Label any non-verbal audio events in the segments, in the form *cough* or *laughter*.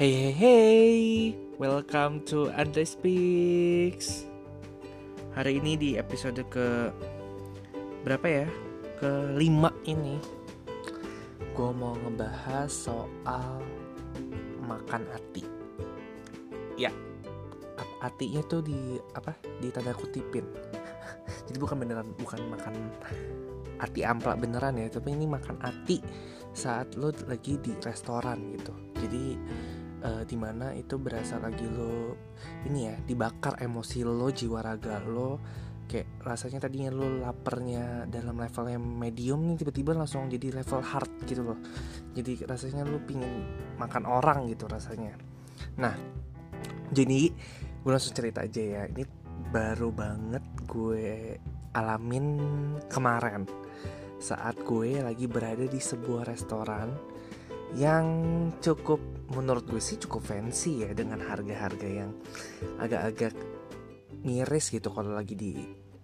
Hey hey hey, welcome to Andre Speaks. Hari ini di episode ke berapa ya? Ke lima ini, gue mau ngebahas soal makan ati. Ya, atinya tuh di apa? Di tanda kutipin. *laughs* Jadi bukan beneran, bukan makan ati amplak beneran ya, tapi ini makan ati saat lo lagi di restoran gitu. Jadi uh, di mana itu berasa lagi lo ini ya dibakar emosi lo jiwa raga lo. Kayak rasanya tadinya lo lapernya dalam level yang medium nih tiba-tiba langsung jadi level hard gitu loh. Jadi rasanya lo pingin makan orang gitu rasanya. Nah jadi gue langsung cerita aja ya. Ini baru banget gue alamin kemarin saat gue lagi berada di sebuah restoran yang cukup menurut gue sih cukup fancy ya dengan harga-harga yang agak-agak miris gitu. Kalau lagi di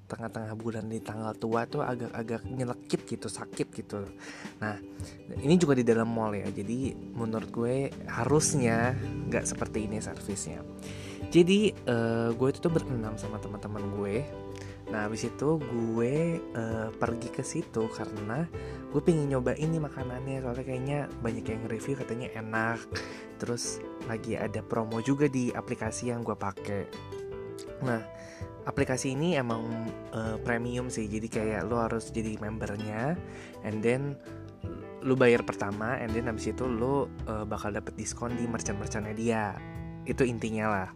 tengah-tengah bulan di tanggal tua tuh agak-agak nyelekit gitu sakit gitu. Nah ini juga di dalam mall ya jadi menurut gue harusnya nggak seperti ini servisnya. Jadi uh, gue itu tuh berenam sama teman-teman gue Nah habis itu gue uh, pergi ke situ karena gue pengen nyoba ini makanannya soalnya kayaknya banyak yang review katanya enak. Terus lagi ada promo juga di aplikasi yang gue pakai. Nah aplikasi ini emang uh, premium sih jadi kayak lo harus jadi membernya and then lo bayar pertama and then habis itu lo uh, bakal dapet diskon di merchant-merchantnya dia itu intinya lah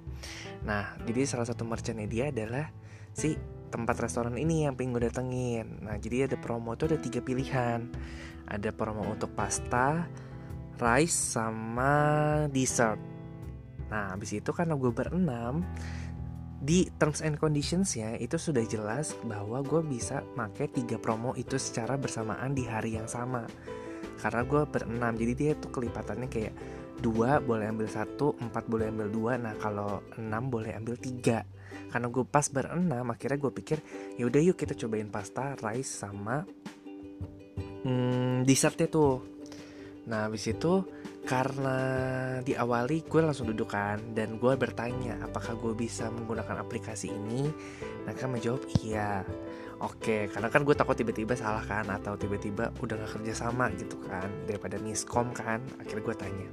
nah jadi salah satu merchantnya dia adalah si tempat restoran ini yang pengen gue datengin. Nah jadi ada promo tuh ada tiga pilihan. Ada promo untuk pasta rice sama dessert. Nah habis itu karena gue berenam di terms and conditions ya itu sudah jelas bahwa gue bisa make tiga promo itu secara bersamaan di hari yang sama. Karena gue berenam jadi dia tuh kelipatannya kayak dua boleh ambil satu empat boleh ambil dua. Nah kalau enam boleh ambil tiga karena gue pas berenam akhirnya gue pikir ya udah yuk kita cobain pasta rice sama hmm, dessertnya tuh. Nah habis itu karena diawali gue langsung dudukan dan gue bertanya apakah gue bisa menggunakan aplikasi ini? Mereka menjawab iya oke karena kan gue takut tiba-tiba salah kan atau tiba-tiba udah gak kerja sama gitu kan daripada miskom kan akhirnya gue tanya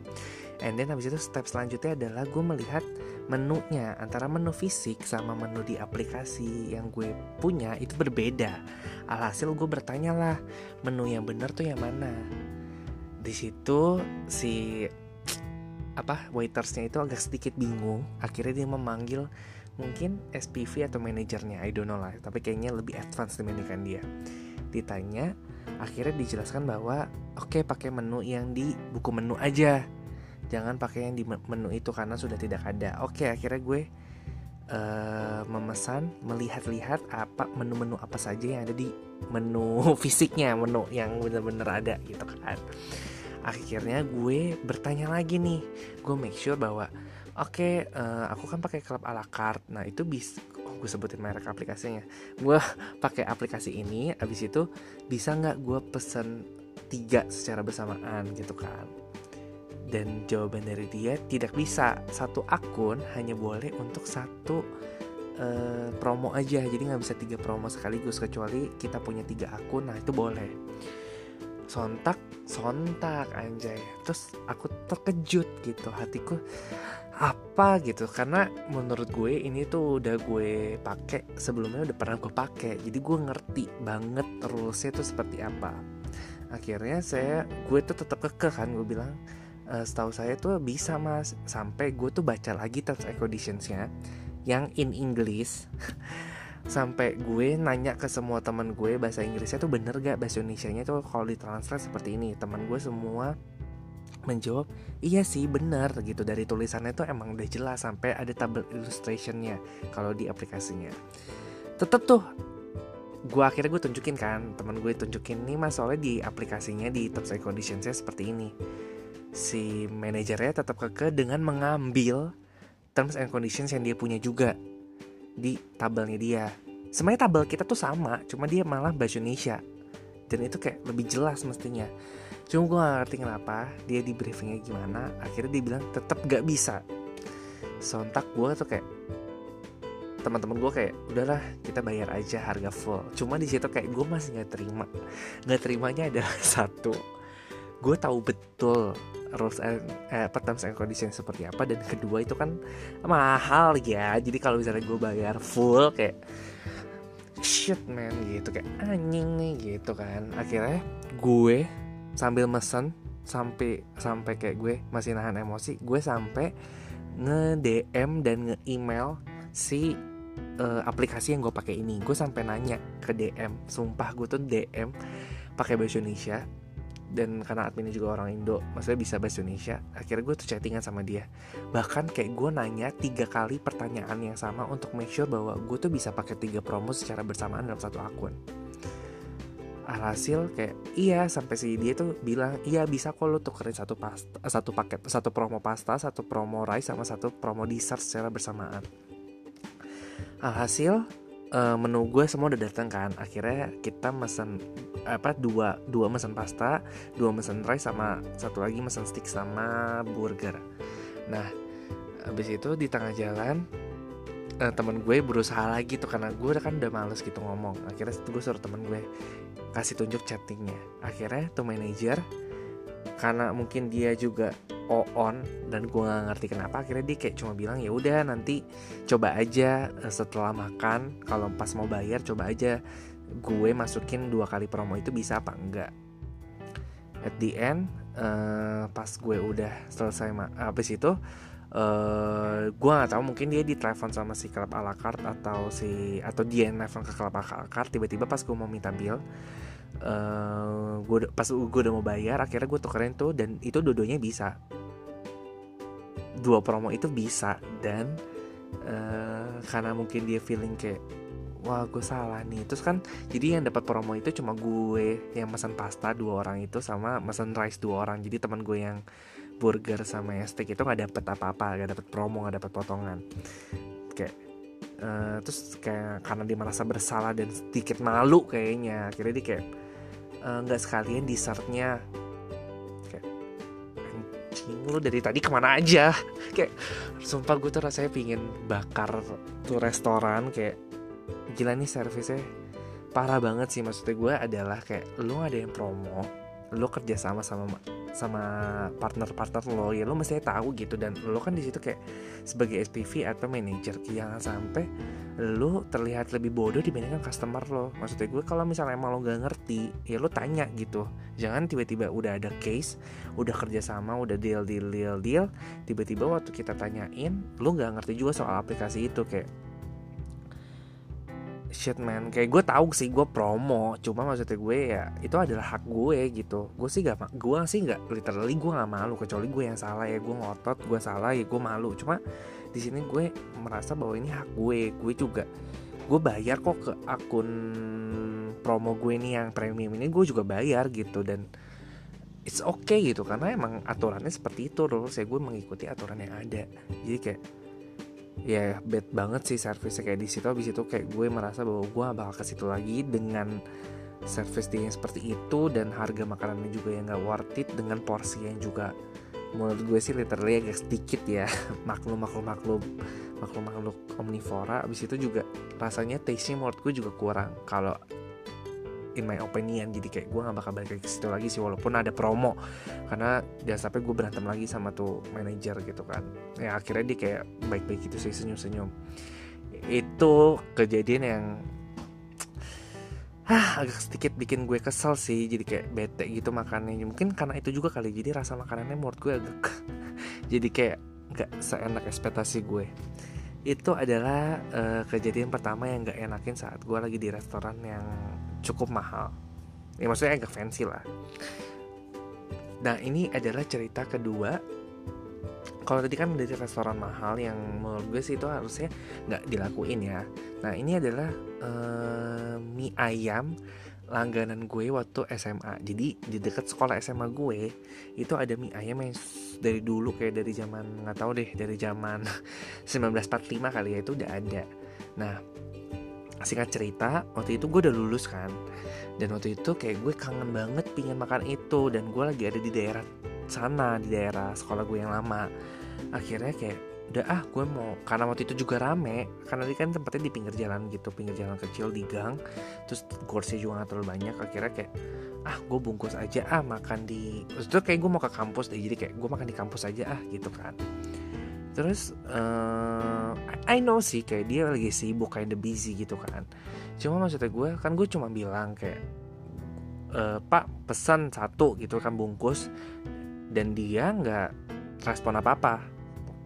and then habis itu step selanjutnya adalah gue melihat menunya antara menu fisik sama menu di aplikasi yang gue punya itu berbeda. Alhasil gue bertanya lah menu yang bener tuh yang mana. Di situ si apa waitersnya itu agak sedikit bingung. Akhirnya dia memanggil mungkin SPV atau manajernya, I don't know lah. Tapi kayaknya lebih advance dibandingkan dia. Ditanya, akhirnya dijelaskan bahwa oke okay, pakai menu yang di buku menu aja jangan pakai yang di menu itu karena sudah tidak ada oke akhirnya gue uh, memesan melihat-lihat apa menu-menu apa saja yang ada di menu *laughs* fisiknya menu yang bener-bener ada gitu kan akhirnya gue bertanya lagi nih gue make sure bahwa oke uh, aku kan pakai klub ala carte. Nah itu bisa oh, gue sebutin merek aplikasinya. Gue *laughs* pakai aplikasi ini abis itu bisa nggak gue pesen tiga secara bersamaan gitu kan? Dan jawaban dari dia tidak bisa. Satu akun hanya boleh untuk satu uh, promo aja. Jadi nggak bisa tiga promo sekaligus kecuali kita punya tiga akun. Nah itu boleh sontak sontak anjay. Terus aku terkejut gitu hatiku apa gitu? Karena menurut gue ini tuh udah gue pakai sebelumnya udah pernah gue pakai. Jadi gue ngerti banget rulesnya tuh seperti apa. Akhirnya saya gue tuh tetap kekeh kan gue bilang uh, setahu saya tuh bisa mas. Sampai gue tuh baca lagi terms and conditionsnya yang in English *laughs* sampai gue nanya ke semua teman gue bahasa Inggrisnya tuh bener gak? Bahasa Indonesia nya tuh kalau ditranslate seperti ini. Teman gue semua menjawab iya sih bener gitu. Dari tulisannya tuh emang udah jelas sampai ada tabel illustrationnya kalau di aplikasinya. Tetep tuh gue akhirnya gue tunjukin kan teman gue tunjukin nih mas soalnya di aplikasinya di terms and conditionsnya seperti ini. Si manajernya tetap keke dengan mengambil terms and conditions yang dia punya juga di tabelnya dia. Sebenarnya tabel kita tuh sama, cuma dia malah bahasa Indonesia. Dan itu kayak lebih jelas mestinya. cuma gue gak ngerti kenapa dia di briefingnya gimana akhirnya dia bilang tetap gak bisa sontak gue tuh kayak teman-teman gue kayak udahlah kita bayar aja harga full cuma di situ kayak gue masih nggak terima nggak terimanya adalah *laughs* satu gue tahu betul rules and eh, terms and conditions seperti apa dan kedua itu kan mahal ya. Jadi kalau misalnya gue bayar full kayak shit man gitu kayak anjing nih gitu kan. Akhirnya gue sambil mesen sampai sampai kayak gue masih nahan emosi gue sampai nge DM dan nge email si uh, aplikasi yang gue pakai ini. Gue sampai nanya ke DM sumpah gue tuh DM pakai bahasa Indonesia dan karena adminnya juga orang Indo maksudnya bisa bahasa Indonesia akhirnya gue tuh chattingan sama dia. Bahkan kayak gue nanya tiga kali pertanyaan yang sama untuk make sure bahwa gue tuh bisa pakai tiga promo secara bersamaan dalam satu akun. Alhasil kayak iya sampai si dia tuh bilang iya bisa kok lo tukerin satu pasta satu paket satu promo pasta satu promo rice sama satu promo dessert secara bersamaan. Alhasil uh, menu gue semua udah datang kan. Akhirnya kita mesen apa dua dua mesen pasta dua mesen rice sama satu lagi mesen stick sama burger. Nah habis itu di tengah jalan uh, temen gue berusaha lagi tuh karena gue kan udah males gitu ngomong. Akhirnya gue suruh temen gue kasih tunjuk chattingnya. Akhirnya tuh manajer karena mungkin dia juga on dan gue nggak ngerti kenapa akhirnya dia kayak cuma bilang ya udah nanti coba aja eh, setelah makan kalau pas mau bayar coba aja gue masukin dua kali promo itu bisa apa enggak. At the end uh, pas gue udah selesai habis itu uh, gue nggak tahu mungkin dia ditelepon sama si klub ala carte atau si atau dia nelfon ke klub ala carte tiba-tiba pas gue mau minta bill uh, gue pas gue udah mau bayar akhirnya gue tukerin tuh dan itu dua-duanya bisa. Dua promo itu bisa dan uh, karena mungkin dia feeling kayak wah gue salah nih. Terus kan jadi yang dapat promo itu cuma gue yang pesan pasta dua orang itu sama pesan rice dua orang. Jadi teman gue yang burger sama steak itu nggak dapet apa-apa nggak dapet promo nggak dapet potongan. Kayak uh, terus kayak karena dia merasa bersalah dan sedikit malu kayaknya. Akhirnya dia kayak Eh, nggak uh, sekalian dessertnya. Kayak lu dari tadi ke mana aja? *laughs* Kayak sumpah gue tuh rasanya pingin bakar tuh restoran kayak gila nih servisnya. Parah banget sih maksudnya gue adalah kayak lu ada yang promo lu kerja sama sama sama partner-partner lo ya lo mesti tahu gitu. Dan lo kan di situ kayak sebagai SPV atau manager jangan sampai lo terlihat lebih bodoh dibandingkan customer lo. Maksudnya gue kalau misalnya emang lo gak ngerti ya lo tanya gitu. Jangan tiba-tiba udah ada case udah kerja sama udah deal deal deal deal tiba-tiba waktu kita tanyain lo gak ngerti juga soal aplikasi itu kayak shit man. Kayak gue tahu sih gue promo cuma maksudnya gue ya itu adalah hak gue gitu. Gue sih gak gue sih nggak literally gue nggak malu kecuali gue yang salah ya. Gue ngotot gue salah ya gue malu. Cuma di sini gue merasa bahwa ini hak gue. Gue juga gue bayar kok ke akun promo gue nih yang premium ini gue juga bayar gitu. Dan it's okay gitu karena emang aturannya seperti itu loh saya gue mengikuti aturan yang ada. Jadi kayak ya bad banget sih servisnya kayak di situ habis itu kayak gue merasa bahwa gue bakal ke situ lagi dengan service dia yang seperti itu dan harga makanannya juga yang gak worth it dengan porsi yang juga menurut gue sih literally agak sedikit ya maklum maklum maklum maklum maklum omnivora abis itu juga rasanya taste-nya menurut gue juga kurang kalau in my opinion. Jadi kayak gue gak bakal balik ke situ lagi sih walaupun ada promo. Karena jangan sampai gue berantem lagi sama tuh manajer gitu kan. Ya akhirnya dia kayak baik-baik gitu sih senyum-senyum. Itu kejadian yang Hah, *tsk* agak sedikit bikin gue kesel sih. Jadi kayak bete gitu makannya. Mungkin karena itu juga kali. Jadi rasa makanannya menurut gue agak *laughs* jadi kayak gak seenak ekspektasi gue. Itu adalah uh, kejadian pertama yang gak enakin saat gue lagi di restoran yang cukup mahal. Ya maksudnya agak fancy lah. Nah ini adalah cerita kedua. Kalau tadi kan dari restoran mahal yang menurut gue sih itu harusnya nggak dilakuin ya. Nah ini adalah uh, mie ayam langganan gue waktu SMA jadi di dekat sekolah SMA gue itu ada mie ayam yang dari dulu kayak dari zaman nggak tahu deh dari zaman *laughs* 1945 kali ya itu udah ada. Nah singkat cerita waktu itu gue udah lulus kan. Dan waktu itu kayak gue kangen banget pingin makan itu dan gue lagi ada di daerah sana di daerah sekolah gue yang lama. Akhirnya kayak udah ah gue mau karena waktu itu juga rame karena tadi kan tempatnya di pinggir jalan gitu pinggir jalan kecil di gang terus kursi juga gak terlalu banyak. Akhirnya kayak ah gue bungkus aja ah makan di terus itu kayak gue mau ke kampus deh jadi kayak gue makan di kampus aja ah gitu kan terus uh, I know sih kayak dia lagi sibuk kayak the busy gitu kan. Cuma maksudnya gue kan gue cuma bilang kayak e, pak pesan satu gitu kan bungkus. Dan dia nggak respon apa apa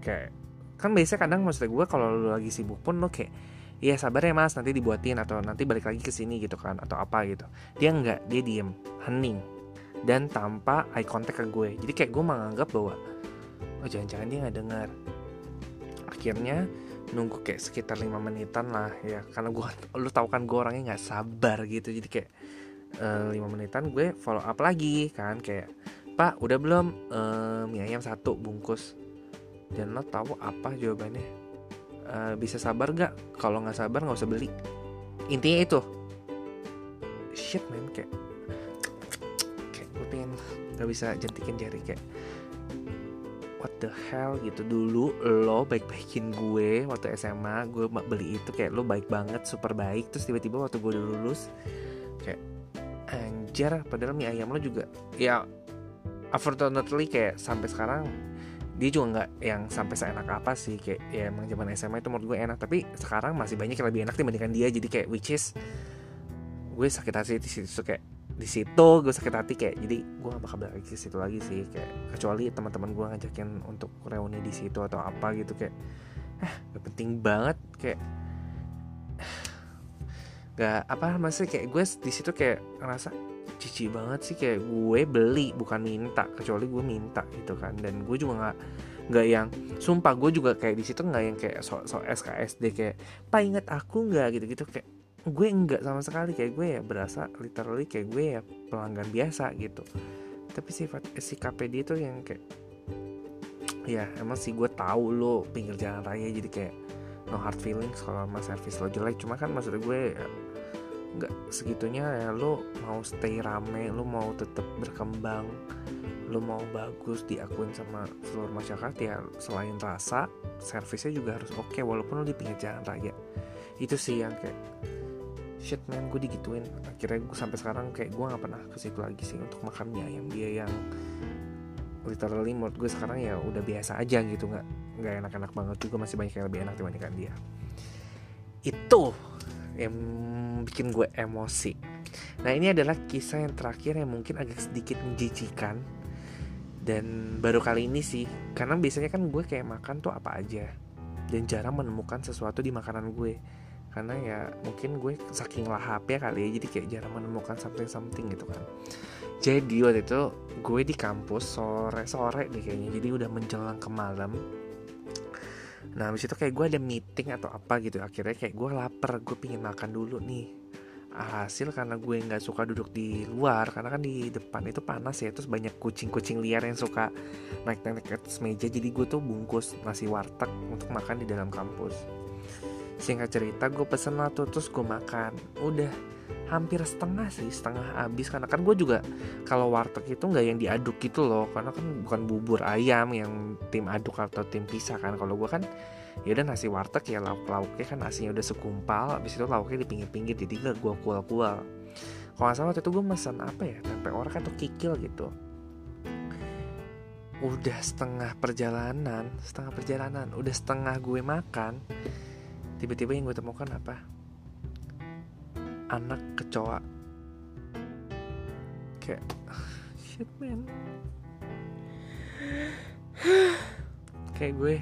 kayak kan biasanya kadang maksud gue kalau lu lagi sibuk pun lo kayak iya sabar ya mas nanti dibuatin atau nanti balik lagi ke sini gitu kan atau apa gitu. Dia nggak dia diem hening. Dan tanpa eye contact ke gue. Jadi kayak gue menganggap bahwa oh jangan-jangan dia nggak dengar akhirnya nunggu kayak sekitar lima menitan lah ya. Karena gue lu tau kan gue orangnya nggak sabar gitu. Jadi kayak uh, lima menitan gue follow up lagi kan kayak pak udah belum? Uh, mie ayam satu bungkus. Dan lo tahu apa jawabannya? Uh, bisa sabar gak kalau nggak sabar nggak usah beli. Intinya itu. Shit man kayak kayak gue pengen nggak bisa jentikin jari kayak what the hell gitu. Dulu lo baik-baikin gue waktu SMA gue beli itu kayak lo baik banget super baik. Terus tiba-tiba waktu gue udah lulus kayak anjir padahal mie ayam lo juga ya unfortunately kayak sampai sekarang dia juga nggak yang sampai seenak apa sih kayak ya emang zaman SMA itu menurut gue enak. Tapi sekarang masih banyak yang lebih enak dibandingkan dia. Jadi kayak which is gue sakit hati di situ kayak di situ gue sakit hati kayak jadi gue gak bakal balik ke situ lagi sih kayak kecuali teman-teman gue ngajakin untuk reuni di situ atau apa gitu kayak eh gak penting banget kayak *sighs* gak apa masih kayak gue di situ kayak ngerasa cici banget sih kayak gue beli bukan minta kecuali gue minta gitu kan dan gue juga nggak nggak yang sumpah gue juga kayak di situ nggak yang kayak so, so SKSD kayak pak inget aku nggak? gitu gitu kayak gue enggak sama sekali kayak gue ya berasa literally kayak gue ya pelanggan biasa gitu. Tapi sifat si KPD itu yang kayak ya emang sih gue tahu lo pinggir jalan raya jadi kayak no hard feelings kalau sama service lo jelek. Cuma kan maksud gue ya, nggak segitunya ya lo mau stay rame lo mau tetap berkembang lo mau bagus diakuin sama seluruh masyarakat ya selain rasa servisnya juga harus oke okay, walaupun lo di pinggir jalan raya. Itu sih yang kayak shit man gue digituin. Akhirnya gue sampai sekarang kayak gue nggak pernah ke situ lagi sih untuk makan ayam. Dia yang literally menurut gue sekarang ya udah biasa aja gitu nggak nggak enak-enak banget juga masih banyak yang lebih enak dibandingkan dia. Itu yang bikin gue emosi. Nah ini adalah kisah yang terakhir yang mungkin agak sedikit menjijikan dan baru kali ini sih karena biasanya kan gue kayak makan tuh apa aja dan jarang menemukan sesuatu di makanan gue karena ya mungkin gue saking lahap ya kali ya jadi kayak jarang menemukan something something gitu kan. Jadi waktu itu gue di kampus sore sore nih kayaknya jadi udah menjelang ke malam. Nah habis itu kayak gue ada meeting atau apa gitu akhirnya kayak gue lapar gue pingin makan dulu nih. Hasil karena gue nggak suka duduk di luar karena kan di depan itu panas ya terus banyak kucing-kucing liar yang suka naik-naik ke atas meja jadi gue tuh bungkus nasi warteg untuk makan di dalam kampus singkat cerita gue pesen lah tuh terus gue makan. Udah hampir setengah sih setengah habis. Karena kan gue juga kalau warteg itu nggak yang diaduk gitu loh. Karena kan bukan bubur ayam yang tim aduk atau tim pisah kan. Kalau gue kan ya udah nasi warteg ya lauk lauknya kan nasinya udah sekumpal. Habis itu lauknya di pinggir pinggir jadi gak gue kual kual kalau nggak salah waktu itu gue pesan apa ya tempe orek atau kikil gitu. Udah setengah perjalanan setengah perjalanan udah setengah gue makan tiba-tiba yang gue temukan apa? Anak kecoa. Kayak *laughs* shit man. Kayak gue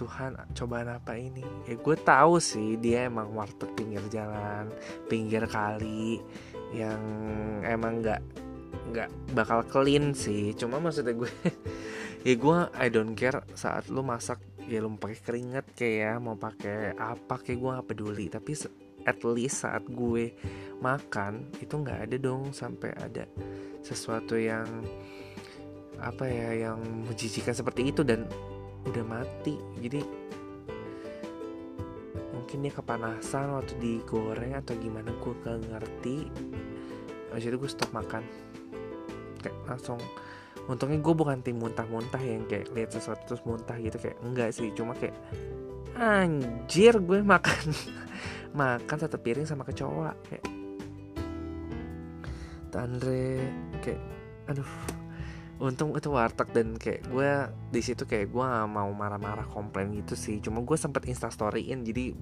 Tuhan cobaan apa ini? Ya gue tahu sih dia emang warteg pinggir jalan pinggir kali yang emang nggak nggak bakal clean sih. Cuma maksudnya gue *laughs* ya gue I don't care saat lu masak ya lu pakai keringet kayak ya mau pakai apa kayak gue gak peduli. Tapi at least saat gue makan itu nggak ada dong sampai ada sesuatu yang apa ya yang menjijikan seperti itu dan udah mati. Jadi mungkin dia kepanasan waktu digoreng atau gimana gue gak ngerti. Habis itu gue stop makan. Kayak langsung Untungnya gue bukan tim muntah-muntah yang kayak lihat sesuatu terus muntah gitu Kayak enggak sih. Cuma kayak Anjir gue makan *laughs* Makan satu piring sama kecoa. Kayak Andre Kayak Aduh. Untung itu warteg dan kayak gue di situ kayak gue mau marah-marah komplain gitu sih. Cuma gue sempet instastoryin jadi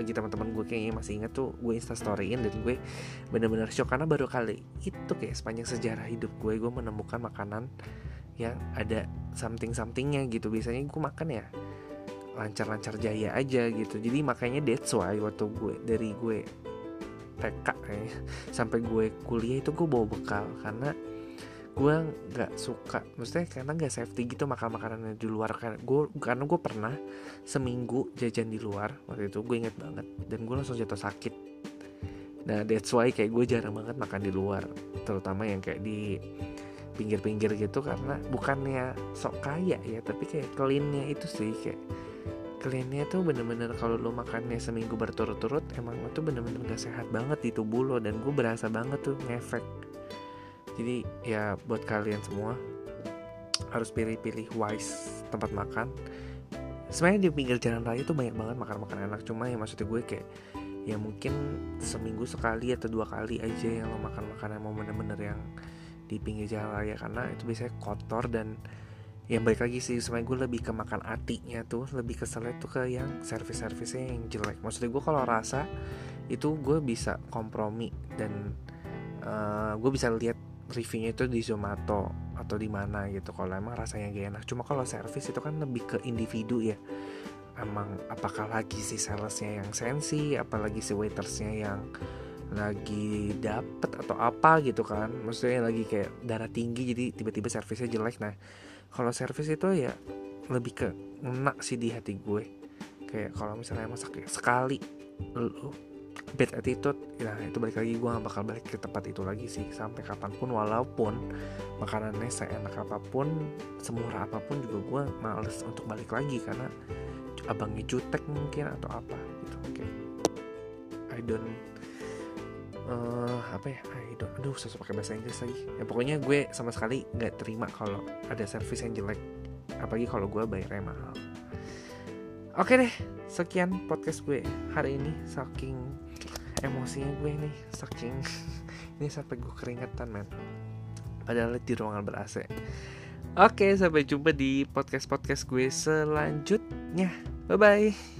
bagi teman-teman gue kayaknya masih inget tuh gue instastoryin dan gue bener-bener shock. Karena baru kali itu kayak sepanjang sejarah hidup gue gue menemukan makanan yang ada something somethingnya gitu. Biasanya gue makan ya lancar-lancar jaya aja gitu. Jadi makanya that's why waktu gue dari gue TK kayaknya sampai gue kuliah itu gue bawa bekal. Karena gue nggak suka maksudnya karena nggak safety gitu makan makanan di luar kan gue karena gue pernah seminggu jajan di luar waktu itu gue inget banget dan gue langsung jatuh sakit. Nah that's why kayak gue jarang banget makan di luar terutama yang kayak di pinggir-pinggir gitu karena bukannya sok kaya ya tapi kayak cleannya itu sih kayak cleannya tuh bener-bener kalau lo makannya seminggu berturut-turut emang itu bener-bener gak sehat banget di tubuh lo dan gue berasa banget tuh ngefek jadi ya buat kalian semua harus pilih-pilih wise tempat makan. Sebenarnya di pinggir jalan raya tuh banyak banget makan-makan enak. Cuma ya maksudnya gue kayak ya mungkin seminggu sekali atau dua kali aja yang lo makan makanan mau bener-bener yang di pinggir jalan raya. Karena itu biasanya kotor dan yang baik lagi sih sebenarnya gue lebih ke makan atinya tuh lebih keselnya tuh ke yang servis-servisnya yang jelek. Maksudnya gue kalau rasa itu gue bisa kompromi dan uh, gue bisa lihat reviewnya itu di Zomato atau di mana gitu. Kalau emang rasanya gak enak. Cuma kalau servis itu kan lebih ke individu ya. Emang apakah lagi si salesnya yang sensi apalagi si waitersnya yang lagi dapet atau apa gitu kan. Maksudnya lagi kayak darah tinggi jadi tiba-tiba servisnya jelek. Nah kalau servis itu ya lebih ke enak sih di hati gue. Kayak kalau misalnya masak sekali lo bad attitude ya itu balik lagi gue gak bakal balik ke tempat itu lagi sih. Sampai kapan pun walaupun makanannya seenak apa pun semurah apa pun juga gue males untuk balik lagi karena abangnya jutek mungkin atau apa gitu oke. Okay. I don't uh, apa ya? I don't aduh susah pakai bahasa Inggris lagi. Ya pokoknya gue sama sekali nggak terima kalau ada servis yang jelek. Apalagi kalau gue bayarnya mahal. Oke deh, sekian podcast gue hari ini saking emosinya gue nih saking *laughs* ini sampai gue keringetan men. Padahal di ruangan ber AC oke sampai jumpa di podcast podcast gue selanjutnya. Bye bye